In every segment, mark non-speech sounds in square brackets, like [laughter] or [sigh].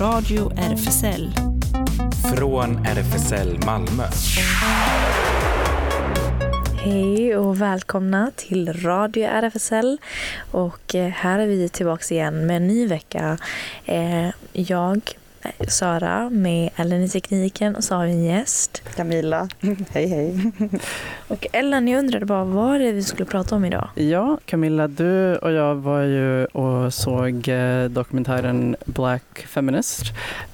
Radio RFSL. Från RFSL Malmö. Hej och välkomna till Radio RFSL. Och eh, här är vi tillbaka igen med en ny vecka. Eh, jag, Sara, med Ellen i tekniken och så har vi en gäst. Camilla. [laughs] hej hej. [laughs] Och Ellen, jag undrade bara vad det är vi skulle prata om idag? Ja, Camilla, du och jag var ju och såg eh, dokumentären Black Feminist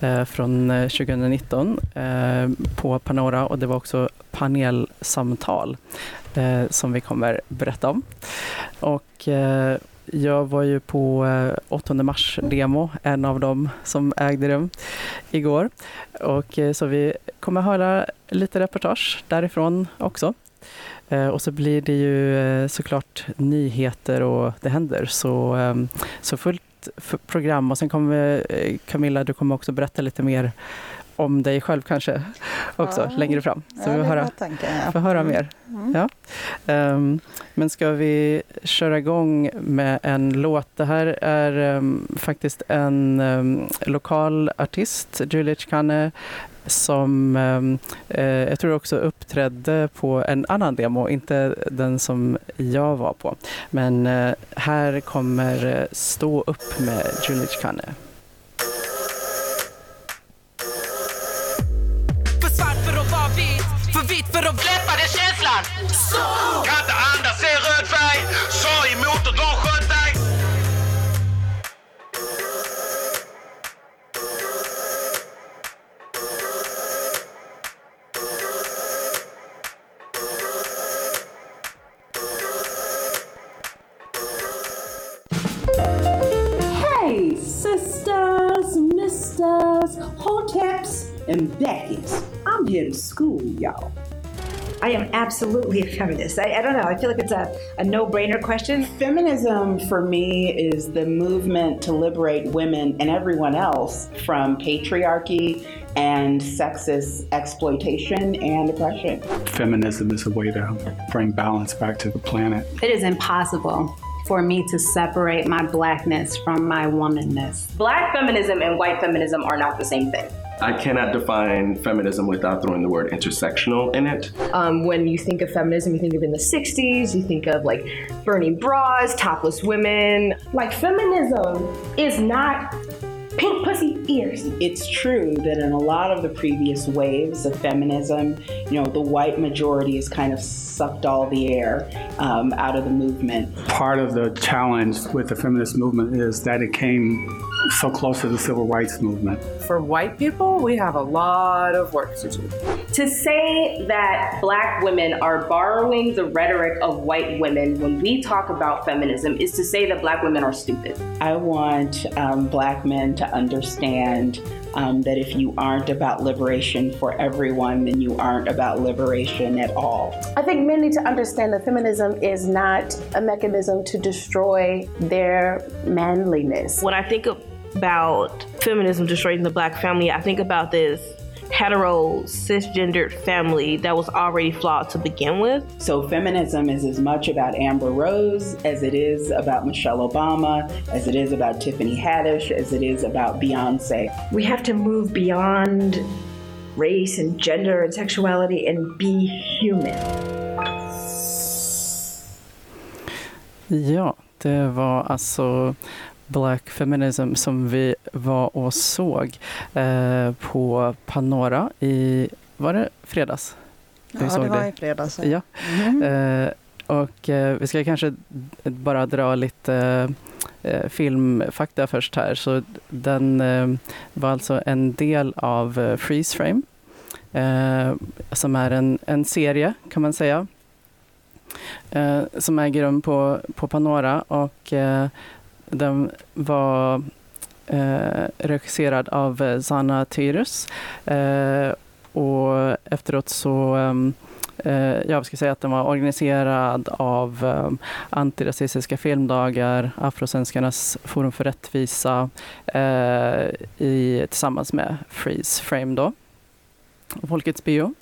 eh, från 2019 eh, på Panora och det var också panelsamtal som vi kommer berätta om. Och jag var ju på eh, 8 mars-demo, en av dem som ägde rum igår. Och eh, så vi kommer höra lite reportage därifrån också. Eh, och så blir det ju såklart nyheter och det händer. Så, ehm, så fullt program och sen kommer Camilla, du kommer också berätta lite mer om dig själv kanske också ja. längre fram. Så ja, vi får höra, tanken, ja. får höra mer. Mm. Ja. Um, men ska vi köra igång med en låt? Det här är um, faktiskt en um, lokal artist, Julia Chikane, som eh, jag tror också uppträdde på en annan demo, inte den som jag var på. Men eh, här kommer eh, Stå upp med Julie Chikane. School y'all. I am absolutely a feminist. I, I, don't know. I feel like it's a, a no brainer question. Feminism for me is the movement to liberate women and everyone else from patriarchy and sexist exploitation and oppression. Feminism is a way to bring balance back to the planet. It is impossible for me to separate my blackness from my womanness. Black feminism and white feminism are not the same thing. I cannot define feminism without throwing the word intersectional in it. Um, when you think of feminism, you think of in the 60s, you think of like burning bras, topless women. Like feminism is not pink pussy ears. It's true that in a lot of the previous waves of feminism, you know, the white majority has kind of sucked all the air um, out of the movement. Part of the challenge with the feminist movement is that it came so close to the civil rights movement. For white people, we have a lot of work to do. To say that black women are borrowing the rhetoric of white women when we talk about feminism is to say that black women are stupid. I want um, black men to understand um, that if you aren't about liberation for everyone, then you aren't about liberation at all. I think men need to understand that feminism is not a mechanism to destroy their manliness. When I think about feminism destroying the black family, I think about this hetero cisgendered family that was already flawed to begin with. So feminism is as much about Amber Rose as it is about Michelle Obama, as it is about Tiffany Haddish, as it is about Beyonce. We have to move beyond race and gender and sexuality and be human. Ja, det var alltså Black Feminism som vi var och såg eh, på Panora i, var det fredags? Ja, vi såg det var det. i fredags. Ja. Mm. Eh, och eh, vi ska kanske bara dra lite eh, filmfakta först här. Så den eh, var alltså en del av eh, Freeze Frame, som är en, en serie kan man säga, som äger rum på, på Panora. Och den var eh, regisserad av eh, Sanna Tyrus. Eh, och efteråt så ehm, eh, jag ska säga att den var organiserad av eh, Antirasistiska filmdagar, Afrosvenskarnas forum för rättvisa eh, i, tillsammans med Freeze Frame då, Folkets bio.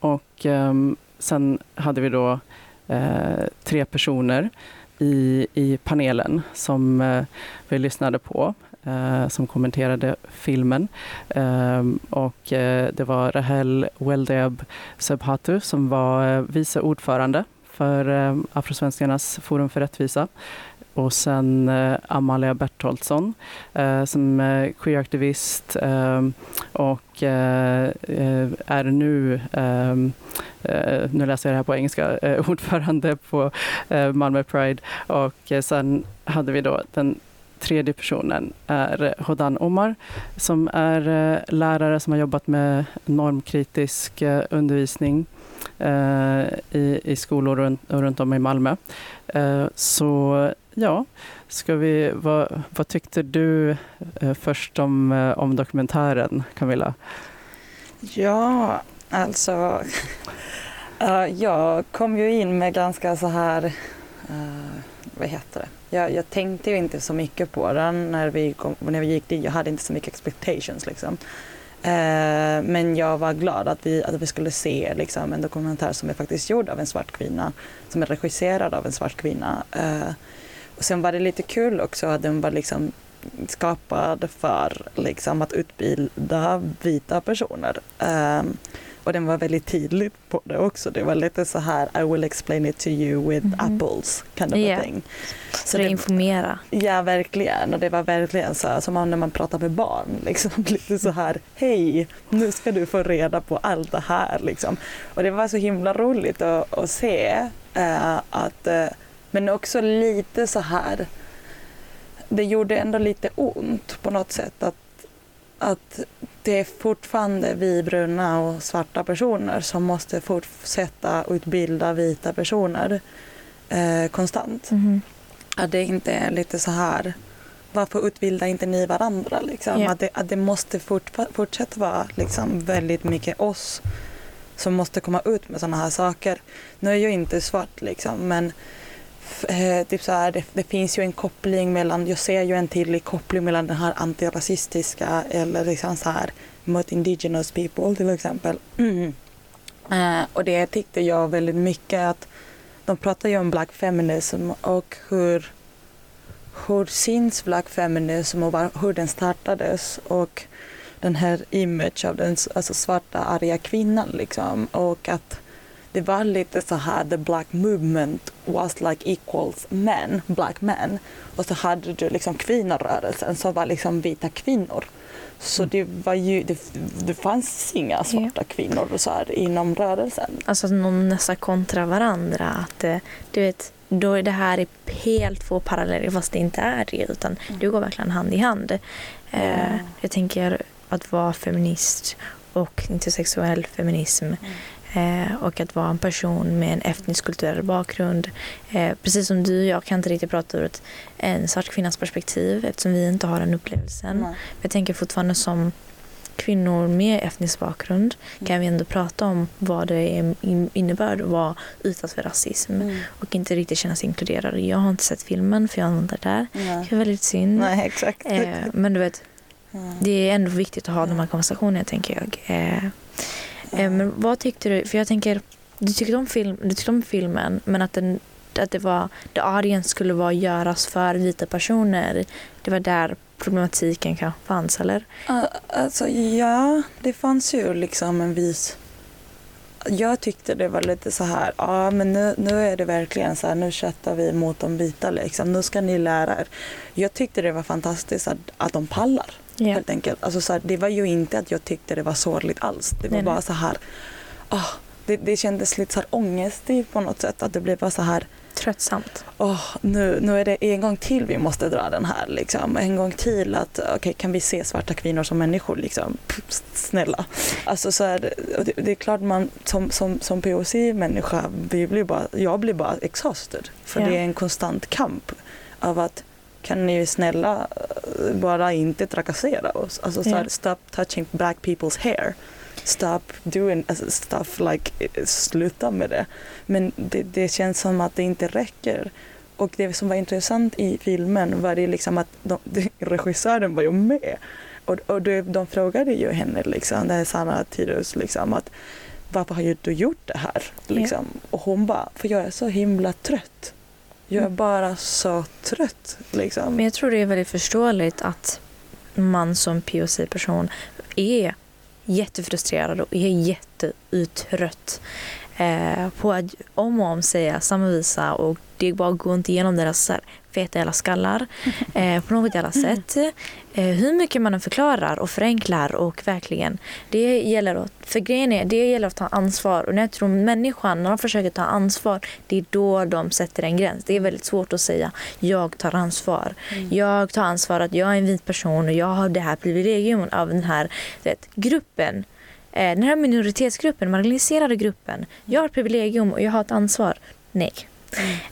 Och eh, sen hade vi då eh, tre personer i, i panelen som eh, vi lyssnade på eh, som kommenterade filmen. Eh, och eh, det var Rahel Weldeb Sebhatu som var eh, vice ordförande för Afrosvenskarnas forum för rättvisa och sen eh, Amalia Bertoldsson eh, som är queeraktivist eh, och eh, eh är nu, eh, eh, nu läser jag det här på engelska, ordförande på Malmö Pride och sen hade vi då den tredje personen är Hodan Omar som är lärare som har jobbat med normkritisk undervisning i, i skolor runt, runt om i Malmö. Så ja, ska vi, vad, vad tyckte du eh, först om, eh, om dokumentären, Camilla? Ja, alltså [laughs] eh, jag kom ju in med ganska så här, vad heter det? Jag, jag, tänkte ju inte så mycket på den när vi, kom, när vi gick dit. Jag hade inte så mycket expectations liksom. Men jag var glad att vi, att vi skulle se liksom, en dokumentär som är faktiskt gjord av en svart kvinna, som är regisserad av en svart kvinna. Och sen var det lite kul också att den var liksom skapad för liksom, att utbilda vita personer. Um, och den var väldigt tydlig på det också. Det var lite så här, I will explain it to you with mm apples kind of yeah. thing. Så, så det informera. Ja, verkligen. Och det var verkligen så här, som när man pratar med barn. [laughs] Liksom, lite så här, hej, nu ska du få reda på allt det här. Liksom. Och det var så himla roligt att, att se uh, att uh, men också lite så här, det gjorde ändå lite ont på något sätt att, att det är fortfarande vi bruna och svarta personer som måste fortsätta utbilda vita personer eh, konstant. Mm. Att det inte är lite så här, varför utbildar inte ni varandra? Liksom? Yeah. Att, det, att det måste fort, fortsätta vara liksom, väldigt mycket oss som måste komma ut med sådana här saker. Nu är jag inte svart liksom, men eh, typ så här, det, det, finns ju en koppling mellan, jag ser ju en tydlig koppling mellan den här antirasistiska eller liksom så här mot indigenous people till exempel. Mm. [clears throat] Eh, och det tyckte jag väldigt mycket att de pratar ju om black feminism och hur, hur syns black feminism och var, hur den startades och den här image av den alltså svarta arga kvinnan liksom och att det var lite så här the black movement was like equals men, black men. Och så hade du liksom kvinnorörelsen som var liksom vita kvinnor. Så det var ju, det, det fanns inga svarta kvinnor så här inom rörelsen. Alltså att de nästan kontra varandra. Att eh, du vet, då är det här är helt två paralleller fast det inte är det utan mm. det går verkligen hand i hand. Mm. jag tänker att vara feminist och intersexuell feminism mm. Eh, och att vara en person med en etnisk kulturell bakgrund. Eh, precis som du och jag kan inte riktigt prata ur ett, en svart kvinnas perspektiv eftersom vi inte har den upplevelsen. Mm. Jag tänker fortfarande som kvinnor med etnisk bakgrund mm. kan vi ändå prata om vad det är innebär att vara utsatt för rasism mm. och inte riktigt känna sig inkluderad. Jag har inte sett filmen för jag var inte där. Nej. Det är väldigt synd. Nej, exakt. Eh, men du vet, det är ändå viktigt att ha de här konversationerna tänker jag. Eh, Eh, men vad tyckte du? För jag tänker, du tyckte om, film, du tyckte om filmen men att, den, att det var, the audience skulle vara göras för vita personer. Det var där problematiken kanske fanns, eller? Uh, alltså ja, det fanns ju liksom en vis... Jag tyckte det var lite så här, ja men nu, nu är det verkligen så här, nu chattar vi mot de vita liksom, nu ska ni lära er. Jag tyckte det var fantastiskt att, att de pallar. Yeah. Helt enkelt. Alltså, så här, det var ju inte att jag tyckte det var sorgligt alls. Det var nej, bara nej. så här, oh, det, det kändes lite så här ångestigt på något sätt. Att det blev bara så här tröttsamt. Oh, nu, nu är det en gång till vi måste dra den här. Liksom. En gång till att okay, kan vi se svarta kvinnor som människor? Liksom? Snälla. Alltså, så här, det, det, är klart man som, som, som POC-människa, blir bara, jag blir bara exhausted. För yeah. det är en konstant kamp av att kan ni snälla eh, bara inte trakassera oss? Alltså yeah. stop touching black people's hair. Stop doing alltså, stuff like, sluta med det. Men det, det känns som att det inte räcker. Och det som var intressant i filmen var det liksom att de, [laughs] regissören var ju med. Och, och de, de frågade ju henne, liksom, det är Sanna Tidus, liksom, att varför har du gjort det här? Liksom. Yeah. Och hon bara, för jag är så himla trött jag är bara så trött. Liksom. Men jag tror det är väldigt förståeligt att man som POC-person är jättefrustrerad och är jätteuttrött eh, på att om och om säga samma visa och det bara går inte igenom deras feta jävla skallar [laughs] eh, på något jävla sätt. Eh, hur mycket man än förklarar och förenklar och verkligen, det gäller att, för grejen är, det gäller att ta ansvar och när jag tror människan, när de försöker ta ansvar, det är då de sätter en gräns. Det är väldigt svårt att säga, jag tar ansvar. Jag tar ansvar att jag är en vit person och jag har det här privilegium av den här vet, gruppen. Eh, den här minoritetsgruppen, marginaliserade gruppen. Jag har privilegium och jag har ett ansvar. Nej.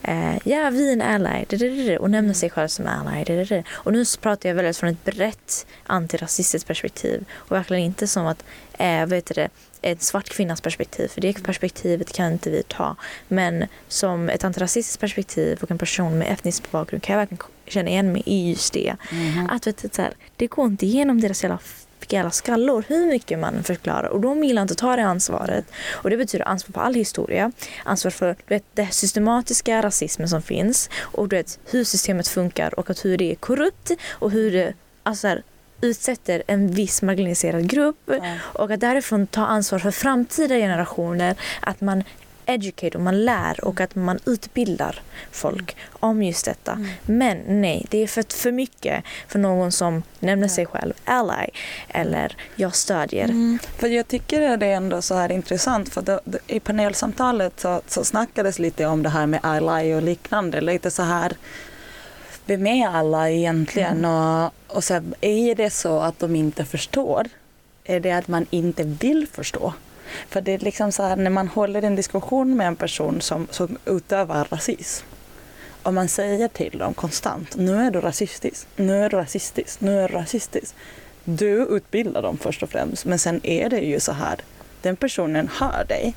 Eh, ja, vi är en ally och nämner sig själv som ally. Och nu pratar jag väldigt från ett brett antirasistiskt perspektiv och verkligen inte som att eh, vet du det, ett svart kvinnas perspektiv, för det perspektivet kan inte vi ta. Men som ett antirasistiskt perspektiv och en person med etnisk bakgrund kan jag verkligen känna igen mig i just det. Att vet så här, det går inte igenom deras jävla jävla skallor hur mycket man förklarar. Och de vill inte ta det ansvaret. Och det betyder ansvar för all historia, ansvar för du vet, det systematiska rasismen som finns. Och du vet, hur systemet funkar och att hur det är korrupt. Och hur det alltså, så här, utsätter en viss marginaliserad grupp. Och att därifrån ta ansvar för framtida generationer, att man educate och man lär och att man utbildar folk om just detta. Men nej, det är för, för mycket för någon som nämner sig själv ally eller jag stödjer. Mm. För jag tycker att det är ändå så här intressant för det, det, i panelsamtalet så, så snackades lite om det här med ally och liknande. Lite så här, vem är alla egentligen? Och, och så är det så att de inte förstår? Är det att man inte vill förstå? För det är liksom så här när man håller en diskussion med en person som, som utövar rasism. Och man säger till dem konstant, nu är du rasistisk, nu är du rasistisk, nu är du rasistisk. Du utbildar dem först och främst, men sen är det ju så här, den personen hör dig.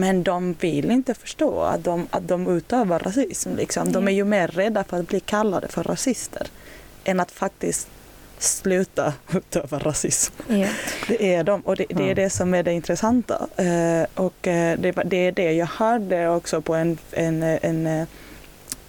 Men de vill inte förstå att de, att de utövar rasism. Liksom. De är ju mer rädda för att bli kallade för rasister än att faktiskt sluta utöva rasism. Ja. Det är de och det, det är det som är det intressanta. Eh, och eh, det, det är det jag hörde också på en, en, en, eh,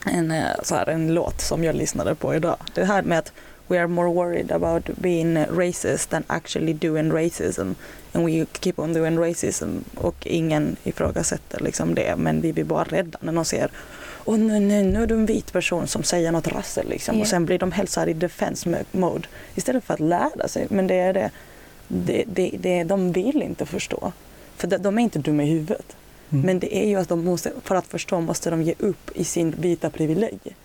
en, så här, en låt som jag lyssnade på idag. Det här med att we are more worried about being racist than actually doing racism. And we keep on doing racism och ingen ifrågasätter liksom det men vi blir bara rädda när någon ser och nu, nu, nu är du en vit person som säger något rassel liksom. Ja. och sen blir de helt så här i defense mode istället för att lära sig. Men det är det, det, det, det de vill inte förstå. För de, de är inte dumma i huvudet. Men det är ju att de måste, för att förstå måste de ge upp i sin vita privilegier.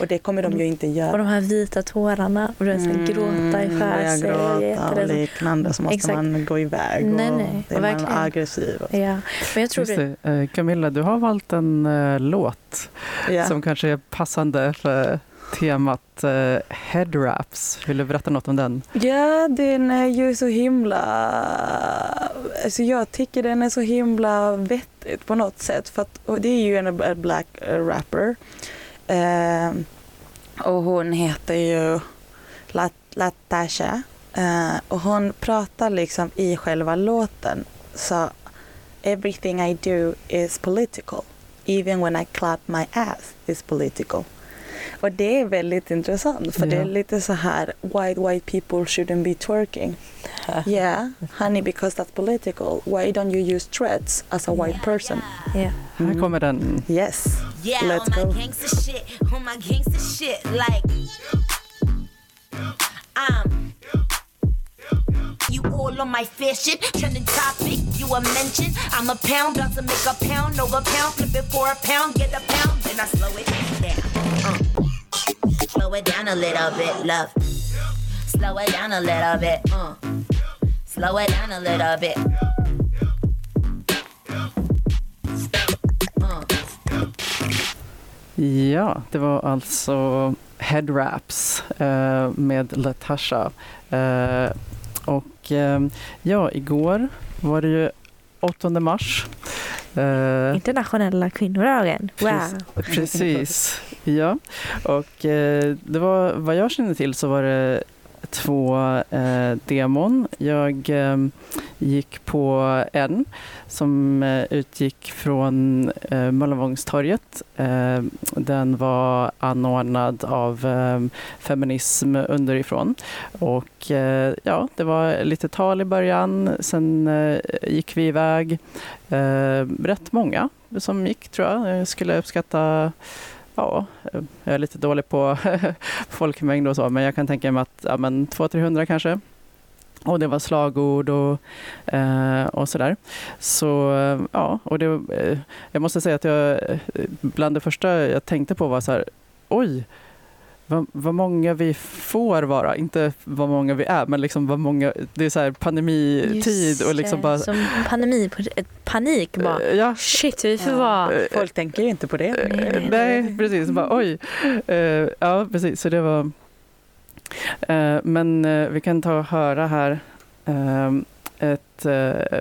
Och det kommer de ju inte göra. Och de här vita tårarna och du mm, gråta i skär sig. gråta och liknande så måste Exakt. man gå iväg Nej, och nej, är man verkligen. aggressiv. Och Ja, men jag tror det. Eh, Camilla, du har valt en eh, låt Ja. som kanske är passande för temat eh, head wraps. Vill du berätta något om den? Ja, den är ju så himla... Alltså jag tycker den är så himla vettigt på något sätt. För att, och det är ju en black eh, rapper. Eh, och hon heter ju Latasha. Eh, och hon pratar liksom i själva låten. Så everything I do is political. Even when I clap my ass is political. Och det är väldigt intressant för det är Ja. lite så här white white people shouldn't be twerking. [laughs] yeah, honey because that's political. Why don't you use threads as a white person? Yeah. Här hmm. kommer den. Yes, Yeah, let's on go. my gangster shit, on my gangster shit, like I'm. You all on my fair shit, trending topic you a mention. I'm a pound, about to make a pound over pound, flip it for a pound, get a pound, then I slow it down. Uh. Slow it down a little bit, love. Slow it down a little bit, uh. Slow it down a little bit. Ja, det var alltså head wraps eh, med Latasha. Eh, och eh, ja, igår var det ju 8 mars. Eh, Internationella kvinnodagen. Wow. Precis, precis. Ja, och eh, det var vad jag känner till så var det två eh, demon. Jag, eh, gick på en som eh, utgick från eh, Möllevångstorget. Eh, den var anordnad av eh, Feminism underifrån. Och ja, det var lite tal i början, sen gick vi iväg. Rätt många som gick tror jag. Jag skulle uppskatta Ja, jag är lite dålig på [laughs] folkmängd och så, men jag kan tänka mig att ja, 200-300 kanske. Och det var slagord och, eh, och sådär. Så ja, och det, eh, jag måste säga att jag, bland det första jag tänkte på var så här, oj, vad, vad, många vi får vara, inte vad många vi är, men liksom vad många, det är så här pandemitid och liksom bara... Som pandemi, panik bara. Ja. Shit, vi får vara... Folk tänker ju inte på det. Nej, nej precis. Bara, oj. Ja, precis. Så det var... Men vi kan ta och höra här ett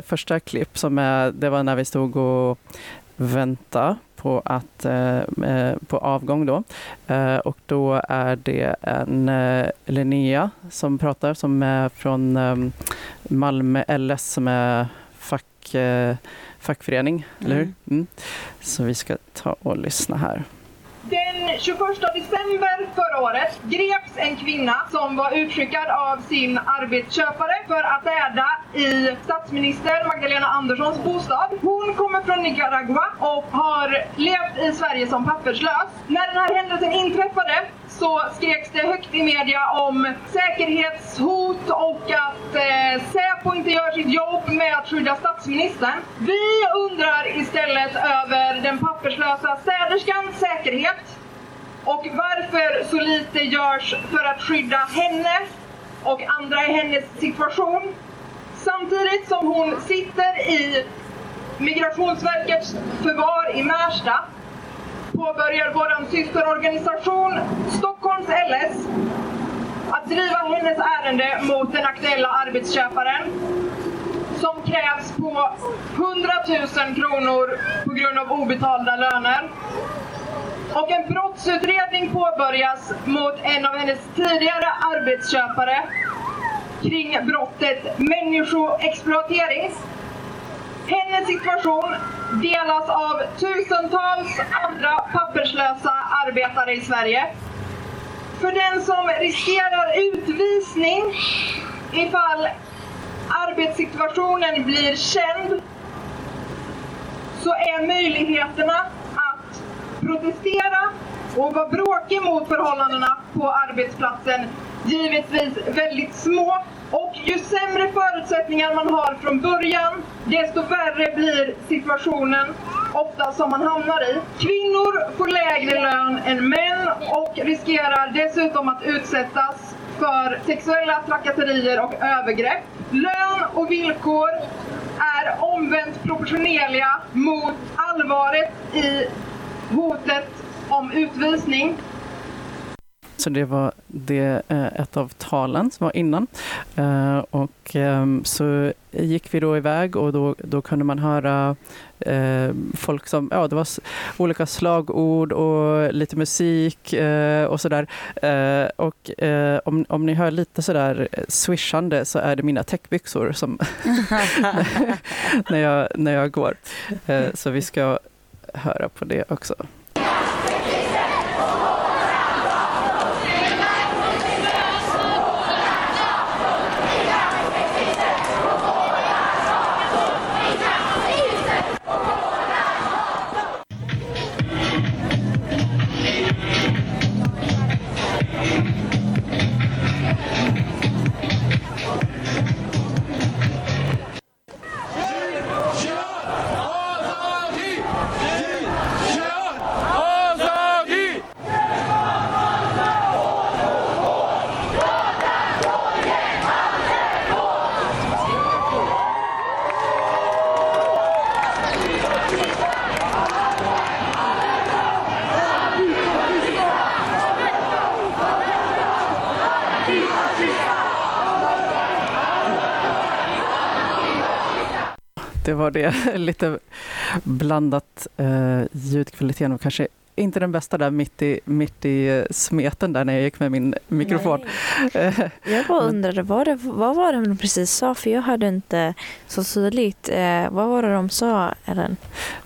första klipp som är, det var när vi stod och vänta på, att, eh, på avgång då. Eh, och då är det en eh, Linnea som pratar som är från Malmö LS som är fack, fackförening, mm. eller hur? Mm. Så vi ska ta och lyssna här. Den 21 december förra året greps en kvinna som var utskickad av sin arbetsköpare för att städa i statsminister Magdalena Anderssons bostad. Hon kommer från Nicaragua och har levt i Sverige som papperslös. När den här händelsen inträffade så skreks det högt i media om säkerhetshot och att eh, Säpo inte gör sitt jobb med att skydda statsministern. Vi undrar istället över den papperslösa städerskans säkerhet och varför så lite görs för att skydda henne och andra i hennes situation. Samtidigt som hon sitter i Migrationsverkets förvar i Märsta påbörjar vår systerorganisation Stockholms LS att driva hennes ärende mot den aktuella arbetsköparen som krävs på 100 000 kronor på grund av obetalda löner. Och en brottsutredning påbörjas mot en av hennes tidigare arbetsköpare kring brottet människoexploatering. Hennes situation delas av tusentals andra papperslösa arbetare i Sverige. För den som riskerar utvisning ifall arbetssituationen blir känd så är möjligheterna att protestera och vara bråkig mot förhållandena på arbetsplatsen givetvis väldigt små. Och ju sämre förutsättningar man har från början, desto värre blir situationen ofta som man hamnar i. Kvinnor får lägre lön än män och riskerar dessutom att utsättas för sexuella trakasserier och övergrepp. Lön och villkor är omvänt proportionerliga mot allvaret i hotet om utvisning. Så det var det, eh, ett av talen som var innan. Eh, och ehm, så gick vi då iväg och då, då kunde man höra eh, folk som, ja det var olika slagord och lite musik eh, och sådär. Eh, och eh, om, om ni hör lite sådär swishande så är det mina täckbyxor som [laughs] när, jag, när jag går. Så vi ska höra på det också. Det var det. [laughs] Lite blandat eh, ljudkvaliteten och kanske inte den bästa där mitt i, mitt i eh, smeten där när jag gick med min mikrofon. Eh, Jag bara [laughs] undrade, vad, det, vad var det de precis sa? För jag hörde inte så tydligt. Eh, vad var det de sa, Ellen?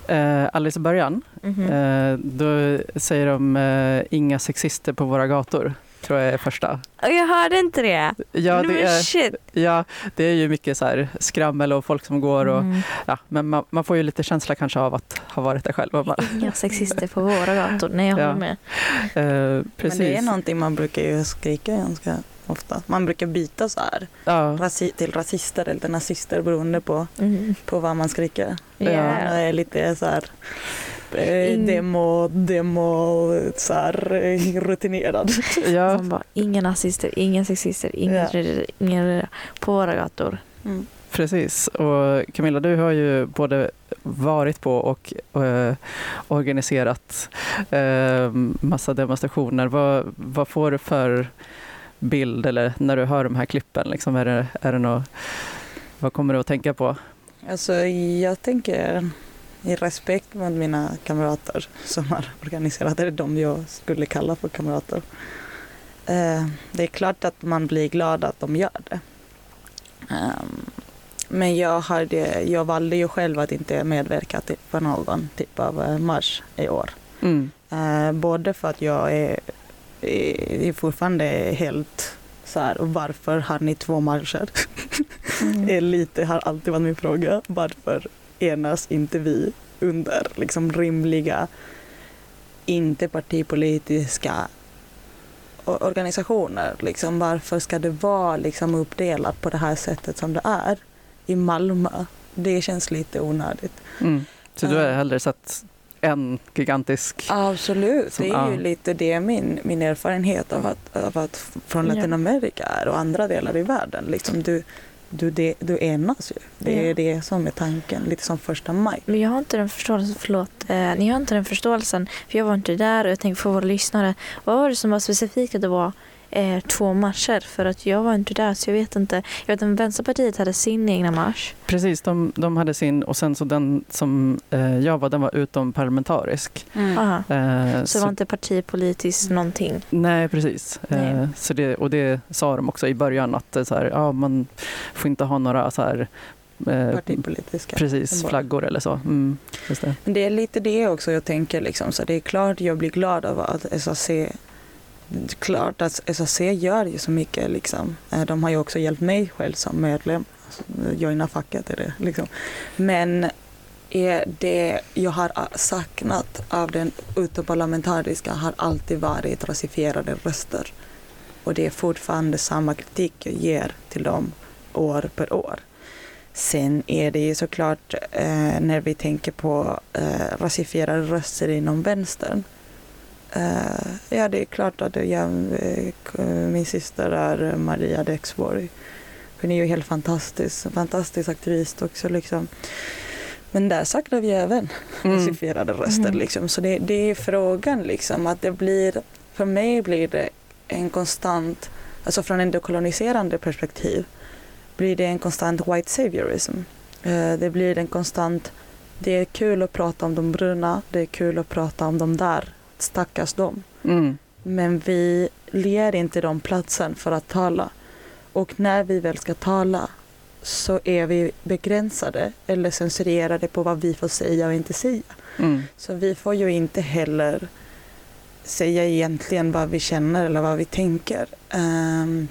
Eh, alldeles i början, Mhm. eh, då säger de eh, inga sexister på våra gator. Tror jag är första. Och jag hörde inte det. Ja, det är, shit. ja, det är ju mycket så här skrammel och folk som går. Och, Mm. ja, men man, man får ju lite känsla kanske av att ha varit där själv. Och bara, Inga sexister på våra gator. Nej, jag Ja. håller med. eh, precis. Men det är någonting man brukar ju skrika ganska ofta. Man brukar byta så här Ja. rasi- till rasister eller nazister beroende på, Mm. på vad man skriker. Ja. Jag är lite så här eh, In- demo, demo, så här eh, rutinerad. [laughs] Ja. Bara, inga nazister, inga sexister, inga, Ja. på våra gator. Mm. Precis. Och Camilla, du har ju både varit på och eh, organiserat eh, massa demonstrationer. Vad, vad får du för bild eller när du hör de här klippen? Liksom, är det, är det något, vad kommer du att tänka på? Alltså jag tänker i respekt mot mina kamrater som har organiserat det, de jag skulle kalla för kamrater. Eh, Det är klart att man blir glad att de gör det. Ehm, Men jag, hade, jag valde ju själv att inte medverka till för någon typ av eh, marsch i år. Mm. Eh, Både för att jag är, är fortfarande helt så här, varför har ni två marscher? Mm. [laughs] är lite, har alltid varit min fråga. Varför enas inte vi under liksom rimliga, inte partipolitiska organisationer? Liksom, varför ska det vara liksom uppdelat på det här sättet som det är i Malmö? Det känns lite onödigt. Mm. Så du har hellre sett en gigantisk... Absolut, Som- det är ju lite det min, min erfarenhet av att, av att från. Latinamerika är och andra delar i världen. Liksom du, du, det, du enas ju. Det är Ja. det som är tanken, lite som första maj. Men jag har inte den förståelsen, förlåt, eh, ni har inte den förståelsen, för jag var inte där och jag tänker för våra lyssnare, vad var det som var specifikt att det var eh, två marscher? För att jag var inte där så jag vet inte. Jag vet att Vänsterpartiet hade sin egna marsch. Precis, de, de hade sin och sen så den som eh, jag var, den var utom parlamentarisk. Aha. Eh, Så det var inte partipolitiskt någonting. Nej, precis. Nej. Eh, så det, och det sa de också i början att så här, ja, man får inte ha några så här, eh, Partipolitiska precis, flaggor eller så. Mm, just det. Men det är lite det också jag tänker. Liksom. Så det är klart jag blir glad av att SAC klart att SAC gör ju så mycket. Liksom. Eh, de har ju också hjälpt mig själv som medlem. Alltså, joina facket är det. Liksom. Men är det jag har saknat av den utomparlamentariska har alltid varit rasifierade röster. Och det är fortfarande samma kritik jag ger till dem år per år. Sen är det ju såklart eh, när vi tänker på eh, rasifierade röster inom vänstern. Eh, ja, det är klart att jag, eh, min syster är Maria Dexborg. Hon är ju helt fantastisk, fantastisk aktivist också. Liksom. Men där saknar vi även Mm. rasifierade röster. Mm. Liksom. Så det, det är frågan liksom att det blir, för mig blir det en konstant, alltså från en dekoloniserande perspektiv, blir det en konstant white saviorism. Eh, Det blir en konstant, det är kul att prata om de bruna, det är kul att prata om de där, stackars dem. Mm. Men vi ger inte dem platsen för att tala. Och när vi väl ska tala så är vi begränsade eller censurerade på vad vi får säga och inte säga. Mm. Så vi får ju inte heller säga egentligen vad vi känner eller vad vi tänker. Ehm,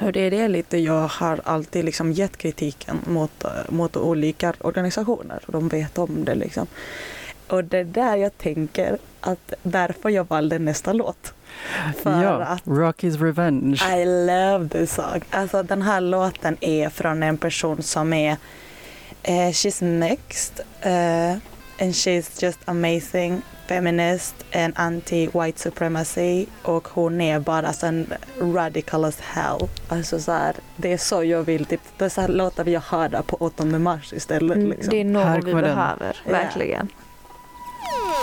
och det är det lite jag har alltid liksom gett kritiken mot, mot olika organisationer. Och de vet om det liksom. Och det är där jag tänker att därför jag valde nästa låt. För Ja, att Rocky's Revenge. I love this song. Alltså den här låten är från en person som är eh, She's mixed uh, and she's just amazing feminist and anti-white supremacy och hon är bara sån radical as hell. Alltså så här, det är så jag vill, typ, det är så här låtar vi hör på 8 mars istället. Mm, Liksom. Det är något vi behöver, verkligen.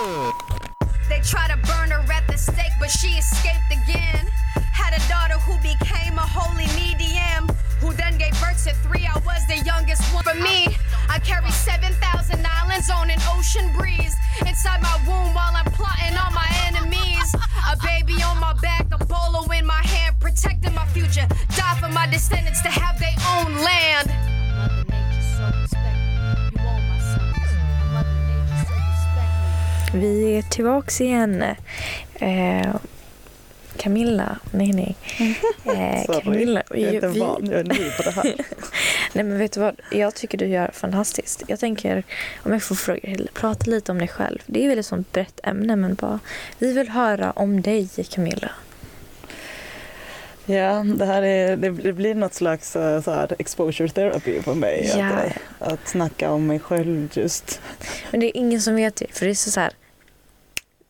They try to burn her at the stake, but she escaped again. Had a daughter who became a holy medium, who then gave birth to three. I was the youngest one. For me, I carry 7,000 islands on an ocean breeze. Inside my womb while I'm plotting on my enemies. A baby on my back, a bolo in my hand, protecting my future. Die for my descendants to have their own land. Vi är tillbaks igen. Eh, Camilla, nej nej. [laughs] Eh, Camilla, jag är inte van, jag är ny på det här. [laughs] nej men vet du vad, jag tycker du gör fantastiskt. Jag tänker, om jag får fråga dig, prata lite om dig själv. Det är väl ett sånt brett ämne men bara, vi vill höra om dig Camilla. Ja, det här är, det, det blir något slags eh, så här, exposure therapy för mig. Ja. Att, eh, att snacka om mig själv just. Men det är ingen som vet det, för det är så här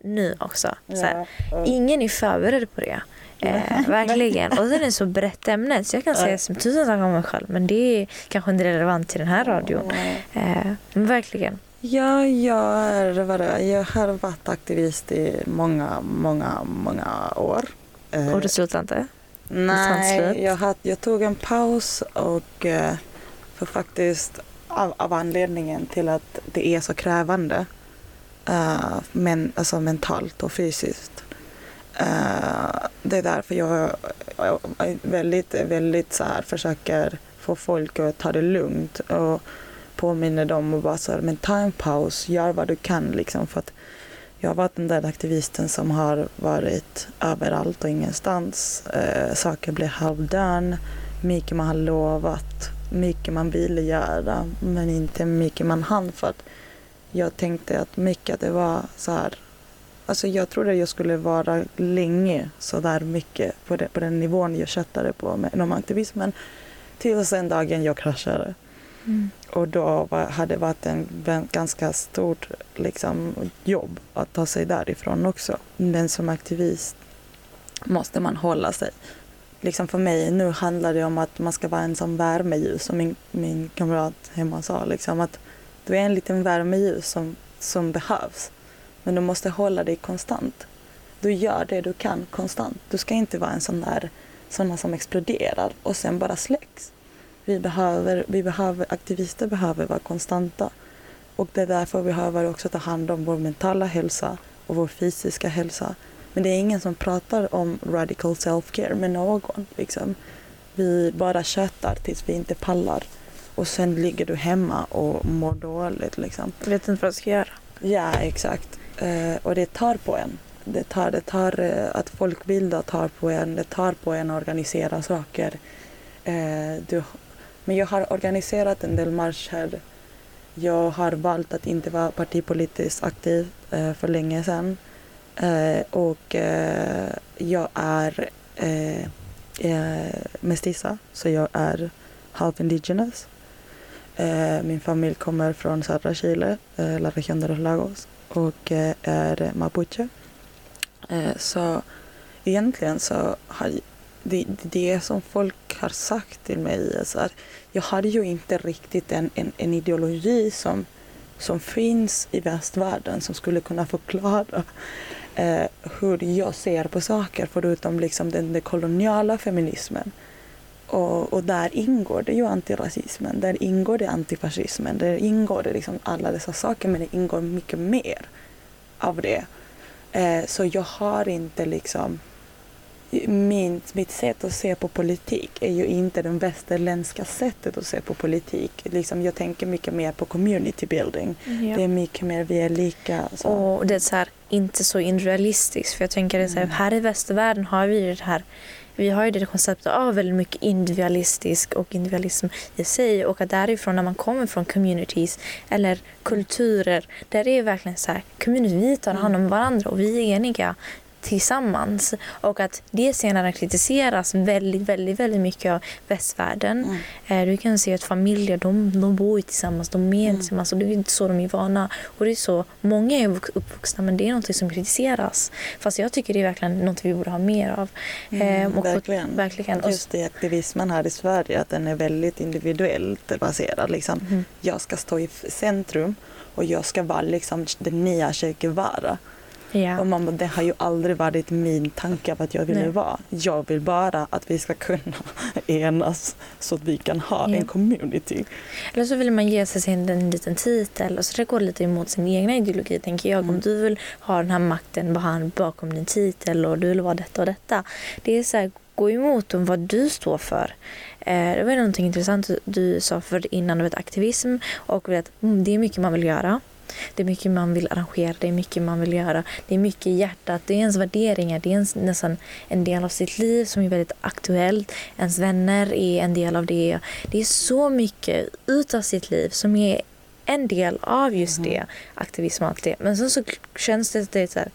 nu också. Ja. Ingen är förberedd på det. Eh, [laughs] verkligen. Och sen är det så brett ämne så jag kan säga som tusen saker om mig själv men det är kanske inte relevant till den här radion. Eh, men verkligen. Ja, jag, är, vad det, jag har varit aktivist i många, många, många år. Eh, Och det slutar inte? Nej, jag, had, jag tog en paus och eh, för faktiskt av, av anledningen till att det är så krävande Uh, men, alltså mentalt och fysiskt. Uh, det är därför jag, jag väldigt, väldigt så här, försöker få folk att ta det lugnt och påminner dem och bara så här, men ta en paus, gör vad du kan liksom för att jag har varit den där aktivisten som har varit överallt och ingenstans. Uh, saker blir halvdön, mycket man har lovat, mycket man ville göra men inte mycket man hann för att jag tänkte att mycket det var så här Alltså jag trodde jag skulle vara länge så där mycket på, det, på den nivån jag köttade på med, inom aktivismen. Tills den dagen jag kraschade. Mm. Och då var, hade det varit en ganska stort liksom, jobb att ta sig därifrån också. Men som aktivist måste man hålla sig. Liksom för mig nu handlar det om att man ska vara en som värmeljus som min, min kamrat hemma sa. Liksom, att du är en liten värmeljus som, som behövs. Men du måste hålla dig konstant. Du gör det du kan konstant. Du ska inte vara en sån där såna som exploderar och sen bara släcks. Vi behöver, vi behöver, aktivister behöver vara konstanta. Och det är därför vi behöver också ta hand om vår mentala hälsa och vår fysiska hälsa. Men det är ingen som pratar om radical self-care med någon. Liksom. Vi bara tjötar tills vi inte pallar. Och sen ligger du hemma och mår dåligt. Liksom. Vet inte vad du ska göra. Ja, exakt. Eh, och det tar på en. Det tar, det tar eh, att folkbilda tar på en. Det tar på en att organisera saker. Eh, du, men jag har organiserat en del marscher. Jag har valt att inte vara partipolitiskt aktiv eh, för länge sedan. Eh, och eh, jag är mestiza, så jag är half indigenous. Eh, min familj kommer från södra Chile, eh, La Región de los Lagos, och eh, är mapuche. Så egentligen så har det, det som folk har sagt till mig är så här, jag hade ju inte riktigt en, en, en ideologi som, som finns i västvärlden som skulle kunna förklara eh, hur jag ser på saker förutom liksom den, den koloniala feminismen. Och, och där ingår det ju antirasismen, där ingår det antifascismen, där ingår det liksom alla dessa saker men det ingår mycket mer av det. Eh, så jag har inte liksom min, mitt sätt att se på politik är ju inte det västerländska sättet att se på politik. Liksom, jag tänker mycket mer på community building. Ja. Det är mycket mer vi är lika. Så. Och det är så här, inte så individualistiskt. För jag tänker så Mm. här, här i västvärlden har vi det här vi har ju det konceptet av väldigt mycket individualistisk och individualism i sig och att därifrån när man kommer från communities eller kulturer där det är verkligen så här community, vi tar hand om varandra och vi är eniga tillsammans och att det senare kritiseras väldigt, väldigt, väldigt mycket av västvärlden. Eh, Du kan se att familjer, de, de bor ju tillsammans, de är tillsammans och det är inte så de är vana. Och det är så, många är vux- uppvuxna men det är något som kritiseras. Fast jag tycker det är verkligen något vi borde ha mer av. Mm, Eh, och- verkligen. verkligen. Och Just i aktivismen här i Sverige, att den är väldigt individuellt baserad. Liksom. Mhm. Jag ska stå i centrum och jag ska vara liksom den nya Che Guevara. Ja. Och man bara, det har ju aldrig varit min tanke av att jag ville Nej. vara. Jag vill bara att vi ska kunna [laughs] enas så att vi kan ha Ja. en community. Eller så vill man ge sig sin, en liten titel och så det går lite emot sin egna ideologi tänker jag. Om du vill ha den här makten bakom din titel och du vill vara detta och detta. Det är så här, gå emot om vad du står för. Eh, det var någonting intressant du, du sa för innan, du vet aktivism och vet, mm, det är mycket man vill göra. Det är mycket man vill arrangera, det är mycket man vill göra. Det är mycket i hjärtat, det är ens värderingar, det är ens, nästan en del av sitt liv som är väldigt aktuellt. Ens vänner är en del av det. Det är så mycket utav sitt liv som är en del av just det, aktivism och allt det. Men sen så känns det att det är så här,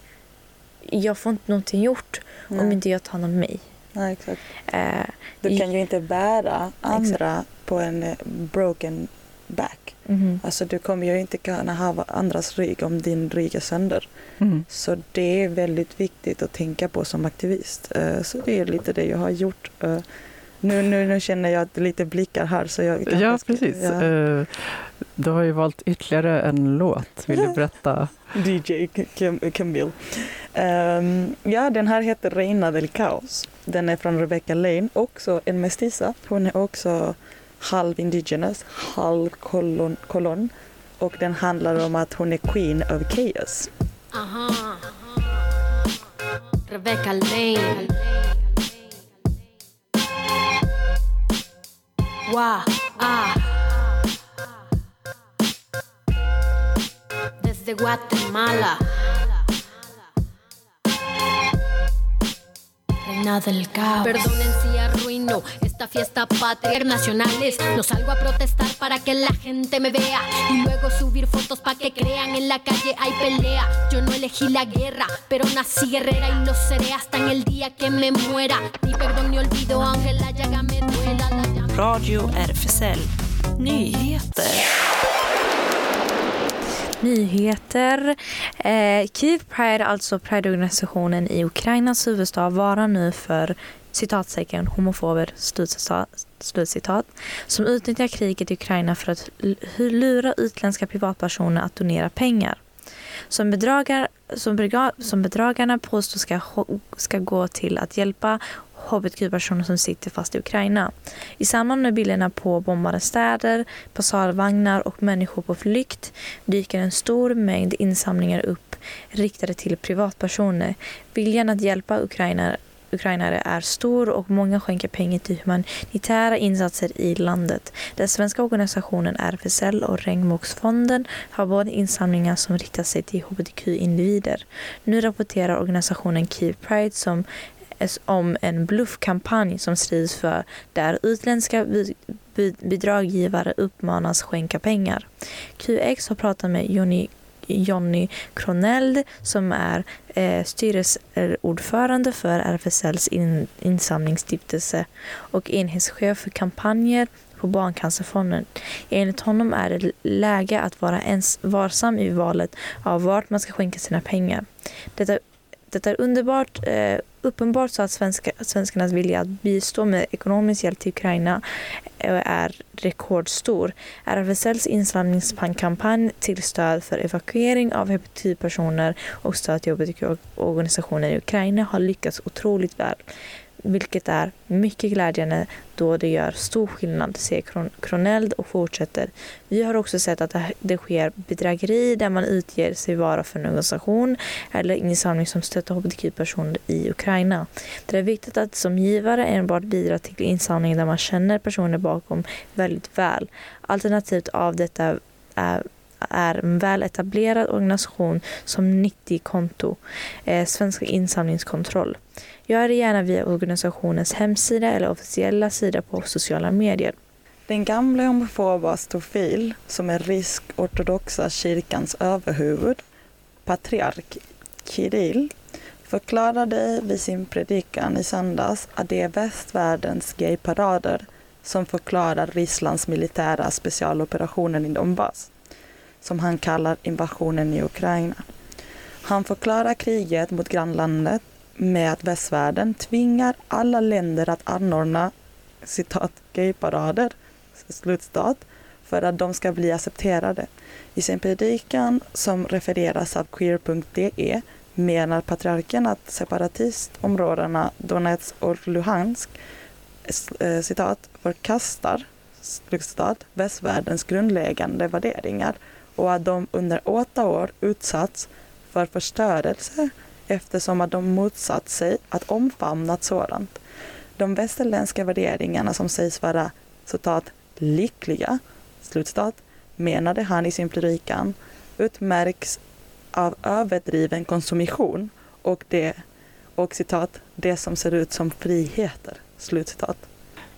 jag får inte någonting gjort om Nej. inte jag tar hand om mig. Nej, exakt. Eh, Du kan ju inte bära andra på en broken back. Mhm. Alltså du kommer ju inte kunna ha andras rygg om din rygg är sönder. Mm. Så det är väldigt viktigt att tänka på som aktivist. Eh, Så det är lite det jag har gjort. Eh, Nu, nu, nu känner jag att det är lite blickar här så jag Ja, precis. ja. Eh, Du har ju valt ytterligare en låt. Vill du berätta? DJ Cam- Camille. Ehm, ja, den här heter Reina del Caos. Den är från Rebecca Lane, också en mestiza. Hon är också halv indigenous, halv kolon, kolon. Och den handlar om att hon är queen of chaos. Aha! Rebecca Lane. Wow, ah. Desde Guatemala. Reina del caos. Perdonen si arruino esta fiesta patria internacionales. No salgo a protestar para que la gente me vea y luego subir fotos para que crean en la calle hay pelea. Yo no elegí la guerra, pero nací guerrera y lo seré hasta en el día que me muera. Ni perdón ni olvido, aunque la llaga me duela. La llama Radio RFSL Nyheter. Nyheter. Eh, Kiev Pride, alltså Prideorganisationen i Ukrainas huvudstad, varar nu för citatsäcken homofober, slutcitat, som utnyttjar kriget i Ukraina för att lura utländska privatpersoner att donera pengar. Som, bedragar, som, som bedragarna påstår ska, ska gå till att hjälpa hbtq-personer som sitter fast i Ukraina. I samband med bilderna på bombade städer, passarvagnar och människor på flykt dyker en stor mängd insamlingar upp riktade till privatpersoner. Viljan att hjälpa Ukraina, ukrainare är stor och många skänker pengar till humanitära insatser i landet. Den svenska organisationen RFSL och Regnbågsfonden har både insamlingar som riktar sig till hbtq-individer. Nu rapporterar organisationen Kiev Pride som om en bluffkampanj som strids för där utländska bidragsgivare bidraggivare uppmanas skänka pengar. QX har pratat med Johnny Jonny Kroneld som är eh, styrelseordförande för RFSLs in, insamlingsstiftelse och enhetschef för kampanjer på Barncancerfonden. Enligt honom är det läge att vara ens varsam i valet av vart man ska skänka sina pengar. Detta, detta är underbart, eh, uppenbart så att svenska, svenskarnas vilja att bistå med ekonomisk hjälp till Ukraina eh, är rekordstor. RFSLs insamlingskampanj till stöd för evakuering av hbtq-personer och stöd till hbtq-organisationer i Ukraina har lyckats otroligt väl. Vilket är mycket glädjande då det gör stor skillnad, säger Kron- Kroneld och fortsätter. Vi har också sett att det- det sker bedrägeri där man utger sig vara för en organisation eller insamling som stöttar hbtq-personer i Ukraina. Det är viktigt att som givare enbart bidra till insamling där man känner personer bakom väldigt väl. Alternativt av detta är är en väl etablerad organisation som 90-konto, eh, Svenska insamlingskontroll. Gör det gärna via organisationens hemsida eller officiella sida på sociala medier. Den gamla homofoba stofil som är rysk-ortodoxa kyrkans överhuvud, patriark Kirill, förklarade vid sin predikan i söndags att det är västvärldens gayparader som förklarar Rysslands militära specialoperationen i Donbass, som han kallar invasionen i Ukraina. Han förklarar kriget mot grannlandet med att västvärlden tvingar alla länder att anordna citat gayparader, slutstat, för att de ska bli accepterade. I sin predikan som refereras av queer.de menar patriarken att separatistområdena Donetsk och Luhansk eh, citat, förkastar citat, västvärldens grundläggande värderingar och att de under åtta år utsatts för förstörelse eftersom att de motsatt sig att omfamna sådant. De västerländska värderingarna som sägs vara citat, lyckliga, slutcitat, menade han i sin predikan, utmärks av överdriven konsumtion och det, och citat, det som ser ut som friheter. Slutcitat.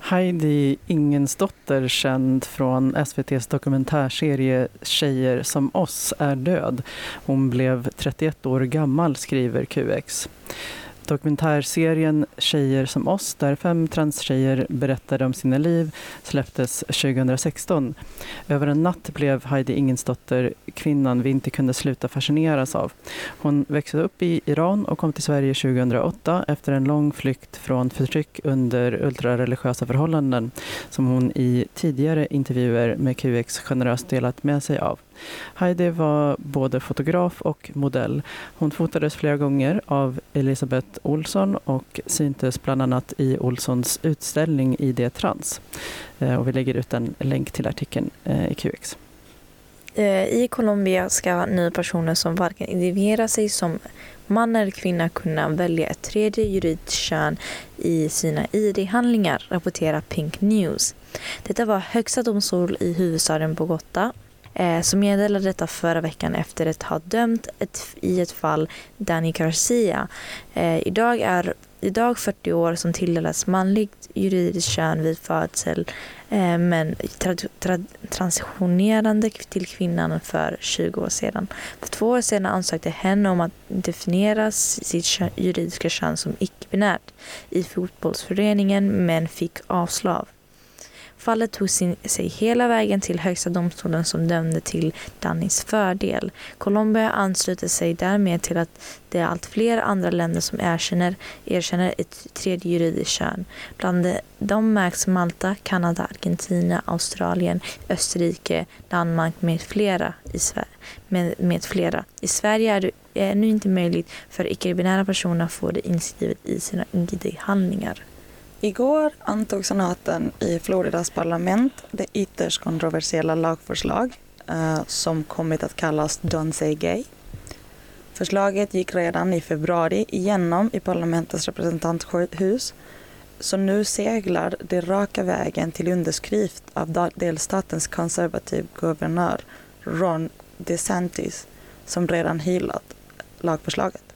Heidi Ingensdotter, känd från SVTs dokumentärserie Tjejer som oss, är död. Hon blev 31 år gammal, skriver QX. Dokumentärserien Tjejer som oss, där fem transtjejer berättade om sina liv, släpptes 2016. Över en natt blev Heidi Ingensdotter kvinnan vi inte kunde sluta fascineras av. Hon växte upp i Iran och kom till Sverige 2008 efter en lång flykt från förtryck under ultrareligiösa förhållanden som hon i tidigare intervjuer med QX generöst delat med sig av. Heidi var både fotograf och modell. Hon fotades flera gånger av Elisabeth Olsson och syntes bland annat i Olssons utställning i det trans. Eh, och vi lägger ut en länk till artikeln eh, i QX. Eh, I Colombia ska nu personer som varken identifierar sig som man eller kvinna kunna välja ett tredje juridiskt kön i sina ID-handlingar, rapporterar Pink News. Detta var högsta domstol i huvudstaden Bogotá Eh, så som meddelade detta förra veckan efter att ha dömt ett, i ett fall Danny Garcia. Eh, idag är idag 40 år som tilldelas manligt juridiskt kön vid födsel eh, men tra- tra- transitionerande till kvinnan för 20 år sedan. För två år sedan ansökte hen om att definiera sitt kön, juridiska kön som icke-binärt i fotbollsföreningen men fick avslag. Fallet tog sin, sig hela vägen till Högsta domstolen som dömde till Dannys fördel. Colombia ansluter sig därmed till att det är allt fler andra länder som erkänner, erkänner ett tredje juridiskt kön. Bland dem märks Malta, Kanada, Argentina, Australien, Österrike, Danmark med flera. I Sverige. Med, med flera. I Sverige är det ännu inte möjligt för icke-binära personer att få det inskrivet i sina ID-handlingar. Igår antog senaten i Floridas parlament det ytterst kontroversiella lagförslag eh, som kommit att kallas Don't say gay. Förslaget gick redan i februari igenom i parlamentets representanthus så nu seglar det raka vägen till underskrift av delstatens konservativ guvernör Ron DeSantis som redan hyllat lagförslaget.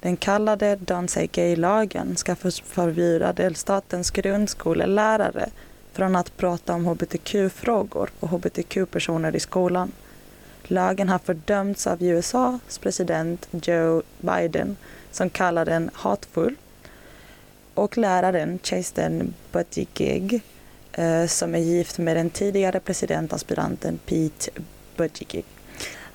Den kallade Don't Say Gay-lagen ska förbjuda delstatens grundskolelärare från att prata om hbtq-frågor och hbtq-personer i skolan. Lagen har fördömts av USAs president Joe Biden som kallar den hatfull och läraren Chasten Buttigieg eh, som är gift med den tidigare presidentaspiranten Pete Buttigieg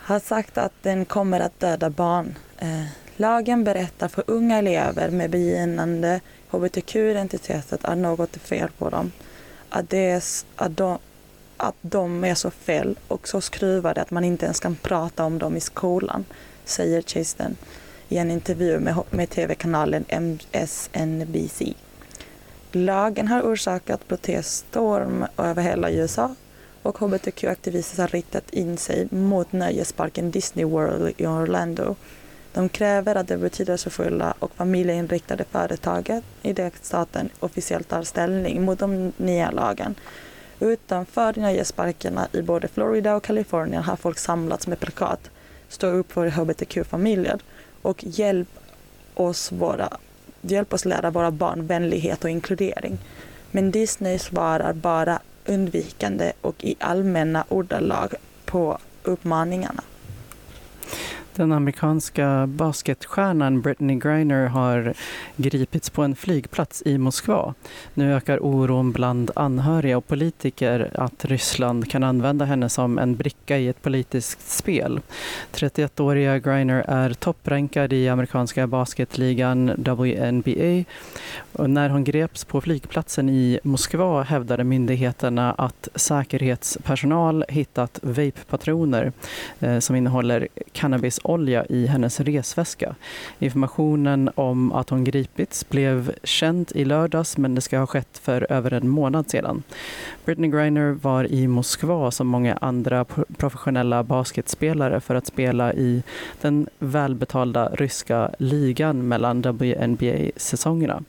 har sagt att den kommer att döda barn. Eh, Lagen berättar för unga elever med begynnande hbtq-identitet att är något fel på dem. Att, det är, att, de, att de är så fel och så skruvade att man inte ens kan prata om dem i skolan, säger Chasten i en intervju med, med tv-kanalen MSNBC. Lagen har orsakat proteststorm över hela USA och hbtq-aktivister har riktat in sig mot nöjesparken Disney World i Orlando de kräver att det betydelsefulla och familjeinriktade företaget i delstaten officiellt tar ställning mot de nya lagen. Utanför nöjesparkerna i både Florida och Kalifornien har folk samlats med plakat Stå upp för hbtq-familjer och hjälp oss, våra, hjälp oss lära våra barn vänlighet och inkludering. Men Disney svarar bara undvikande och i allmänna ordalag på uppmaningarna. Den amerikanska basketstjärnan Brittany Griner har gripits på en flygplats i Moskva. Nu ökar oron bland anhöriga och politiker att Ryssland kan använda henne som en bricka i ett politiskt spel. 31-åriga Griner är topprankad i amerikanska basketligan WNBA. Och när hon greps på flygplatsen i Moskva hävdade myndigheterna att säkerhetspersonal hittat vape-patroner eh, som innehåller cannabis olivolja i hennes resväska. Informationen om att hon gripits blev känd i lördags men det ska ha skett för över en månad sedan. Britney Griner var i Moskva som många andra professionella basketspelare för att spela i den välbetalda ryska ligan mellan WNBA-säsongerna.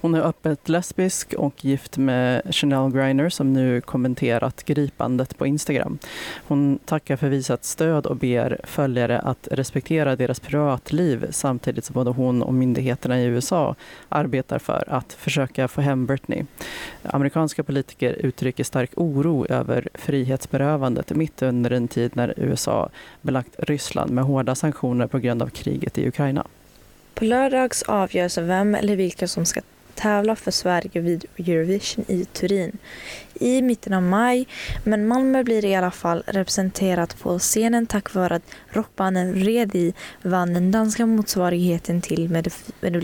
Hon är öppet lesbisk och gift med Chanel Griner som nu kommenterat gripandet på Instagram. Hon tackar för visat stöd och ber följare att respektera deras privatliv samtidigt som både hon och myndigheterna i USA arbetar för att försöka få hem Britney. Amerikanska politiker uttrycker stark oro över frihetsberövandet mitt under en tid när USA belagt Ryssland med hårda sanktioner på grund av kriget i Ukraina. På lördags avgörs vem eller vilka som ska tävla för Sverige vid Eurovision i Turin i mitten av maj. Men Malmö blir i alla fall representerat på scenen tack vare att rockbanden Redi vann den danska motsvarigheten till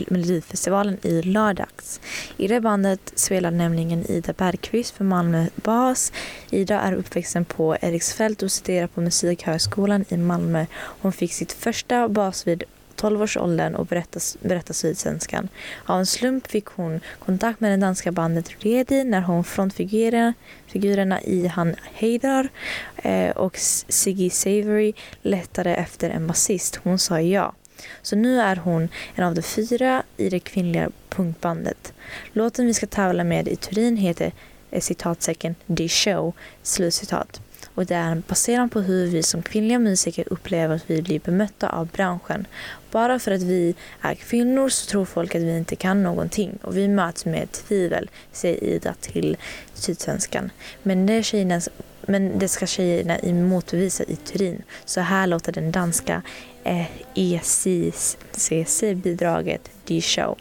Melodifestivalen i lördags. I det bandet spelar nämligen Ida Bergqvist för Malmö bas. Ida är uppväxten på Eriksfält och studerar på Musikhögskolan i Malmö. Hon fick sitt första bas vid 12-årsåldern och berättar, berättar Sydsvenskan. Av en slump fick hon kontakt med det danska bandet Redi när hon frontfigurerna i Han Heidar eh, och Siggy Savory letade efter en basist. Hon sa ja. Så nu är hon en av de fyra i det kvinnliga punkbandet. Låten vi ska tävla med i Turin heter eh, citatsäcken The Show, slutcitat och det är baserat på hur vi som kvinnliga musiker upplever att vi blir bemötta av branschen. Bara för att vi är kvinnor så tror folk att vi inte kan någonting och vi möts med tvivel, säger Ida till Sydsvenskan. Men det, tjejerna, men det ska tjejerna motbevisa i Turin. Så här låter den danska eh, ECC-bidraget The Show.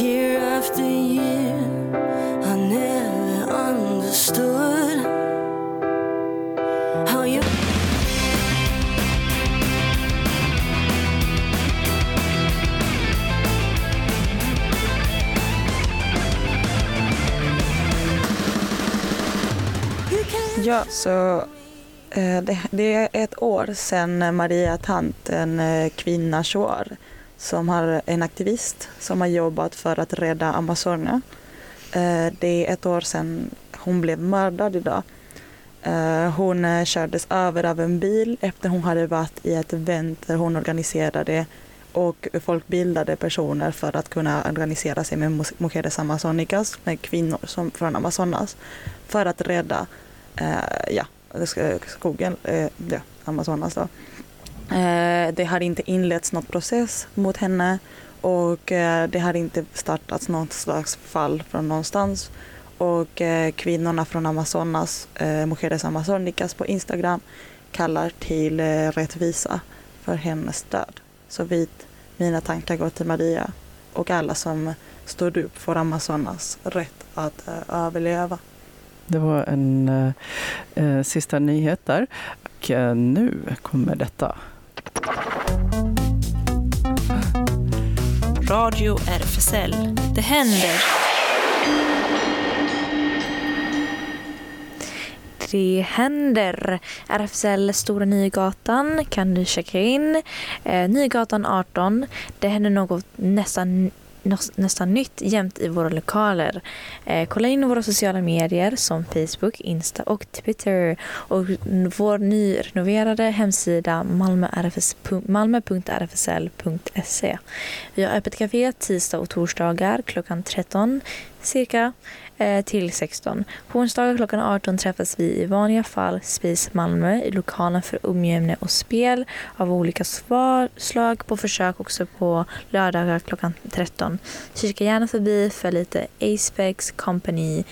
Year after year I never understood Ja, så eh, det, är ett år sedan Maria Tant, en eh, kvinna år, som har en aktivist som har jobbat för att rädda Amazonia. Eh, det är ett år sedan hon blev mördad idag. Hon kördes över av en bil efter hon hade varit i ett event där hon organiserade och folkbildade personer för att kunna organisera sig med Mujeres Amazonicas, med kvinnor som, från Amazonas, för att rädda Eh, ja, skogen, eh, ja, Amazonas. Då. Eh, det har inte inletts någon process mot henne och eh, det har inte startats något slags fall från någonstans och eh, kvinnorna från Amazonas, eh, Mujeres Amazonicas på Instagram kallar till eh, rättvisa för hennes död. Så vid mina tankar går till Maria och alla som står upp för Amazonas rätt att eh, överleva. Det var en eh, eh sista nyhet där. Och eh, nu kommer detta. Radio RFSL. Det händer! det händer. RFSL Stora Nygatan kan du checka in. Eh, Nygatan 18. Det händer något nästan nästan nytt jämt i våra lokaler. Eh, kolla in våra sociala medier som Facebook, Insta och Twitter och vår nyrenoverade hemsida malmo.rfsl.se. Vi har öppet café tisdag och torsdagar klockan 13 cirka Eh, till 16. På onsdagar klockan 18 träffas vi i vanliga fall Spis Malmö i lokalen för umgänge och spel av olika slag på försök också på lördagar klockan 13. Kika gärna förbi för lite aspex Company.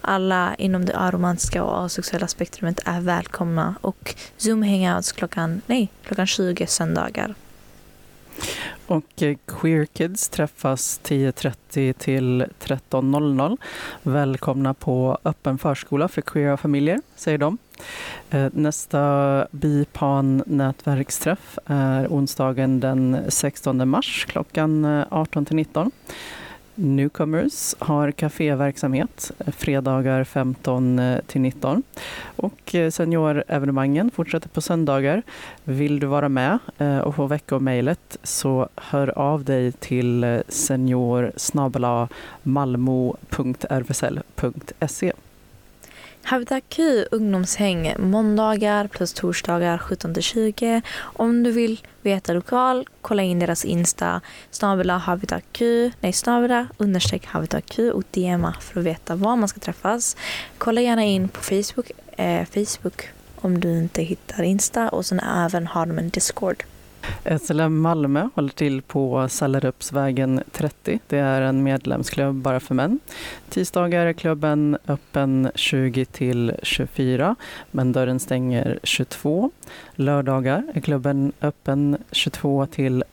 Alla inom det aromantiska och asexuella spektrumet är välkomna och Zoom hangouts klockan, nej, klockan 20 söndagar. Och eh, Queer Kids träffas 10.30 till 13.00. Välkomna på öppen förskola för queera familjer, säger de. Eh, nästa BIPAN nätverksträff är onsdagen den 16 mars klockan eh, 18 till 19. Newcomers har kaféverksamhet eh, fredagar 15 eh, till 19 och eh, seniorevenemangen fortsätter på söndagar. Vill du vara med och få veckomejlet så hör av dig till senior Habitat Q ungdomshäng måndagar plus torsdagar 17-20. Om du vill veta lokal, kolla in deras Insta snabela Habitat Q, nej snabela understreck Habitat Q och DMa för att veta var man ska träffas. Kolla gärna in på Facebook, eh, Facebook om du inte hittar Insta och sen även har de en Discord. SLM Malmö håller till på Sallerupsvägen 30. Det är en medlemsklubb bara för män. Tisdagar är klubben öppen 20 till 24, men dörren stänger 22. Lördagar är klubben öppen 22 till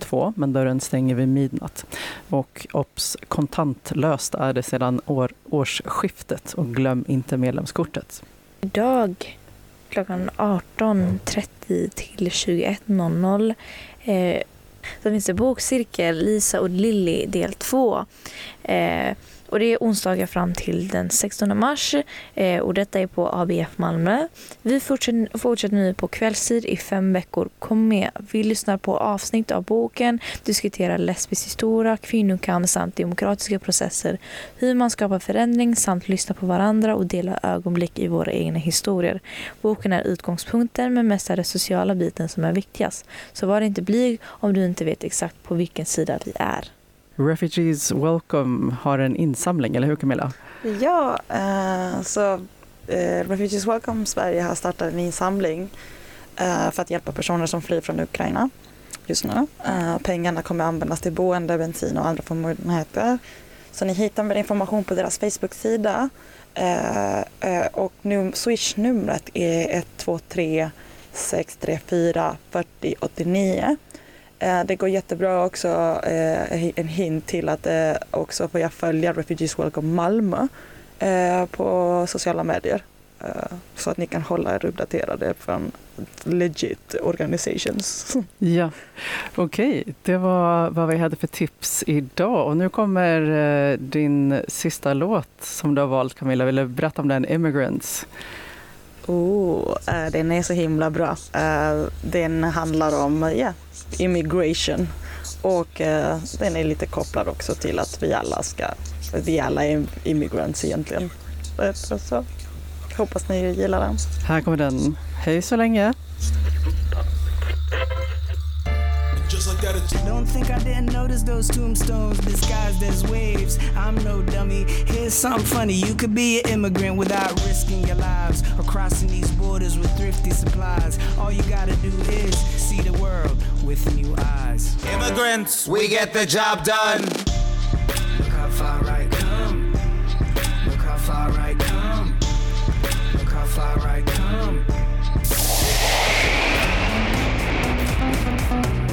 02, men dörren stänger vid midnatt. Och OPS Kontantlöst är det sedan år, årsskiftet och glöm inte medlemskortet. Idag klockan 18.30 till 21.00. Eh, så finns det bokcirkel Lisa och Lilly del 2. Eh, och det är onsdagar fram till den 16 mars eh, och detta är på ABF Malmö. Vi fortsätter, fortsätter nu på kvällstid i fem veckor. Kom med. Vi lyssnar på avsnitt av boken, diskuterar lesbisk historia, kvinnokamp samt demokratiska processer, hur man skapar förändring samt lyssnar på varandra och delar ögonblick i våra egna historier. Boken är utgångspunkten men mest är det sociala biten som är viktigast. Så var inte blyg om du inte vet exakt på vilken sida vi är. Refugees Welcome har en insamling, eller hur Camilla? Ja, eh, så eh, Refugees Welcome Sverige har startat en insamling eh, för att hjälpa personer som flyr från Ukraina just nu. Eh, pengarna kommer användas till boende, bensin och andra förmögenheter. Så ni hittar mer information på deras Facebook-sida. Eh, eh, och num- Swish-numret är 123 634 40 89 det går jättebra också, eh, en hint till att eh, också får jag följa Refugees Welcome Malmö på sociala medier. Så att ni kan hålla er uppdaterade från legit organizations. [laughs] Ja, okej. Okay. Det var vad vi hade för tips idag. Och nu kommer din sista låt som du har valt Camilla. Vill du berätta om den, Immigrants? Oh, den är så himla bra. Den handlar om, ja, immigration. Och eh, den är lite kopplad också till att vi alla ska, vi alla är immigrants egentligen. Så, så hoppas ni gillar den. Här kommer den. Hej så länge! Just like that. Don't think I didn't notice those tombstones disguised as waves. I'm no dummy. Here's something funny. You could be an immigrant without risking your lives or crossing these borders with thrifty supplies. All you gotta do is see the world with new eyes. Immigrants, we get the job done. Look how far I come. Look how far I come. Look how far I come.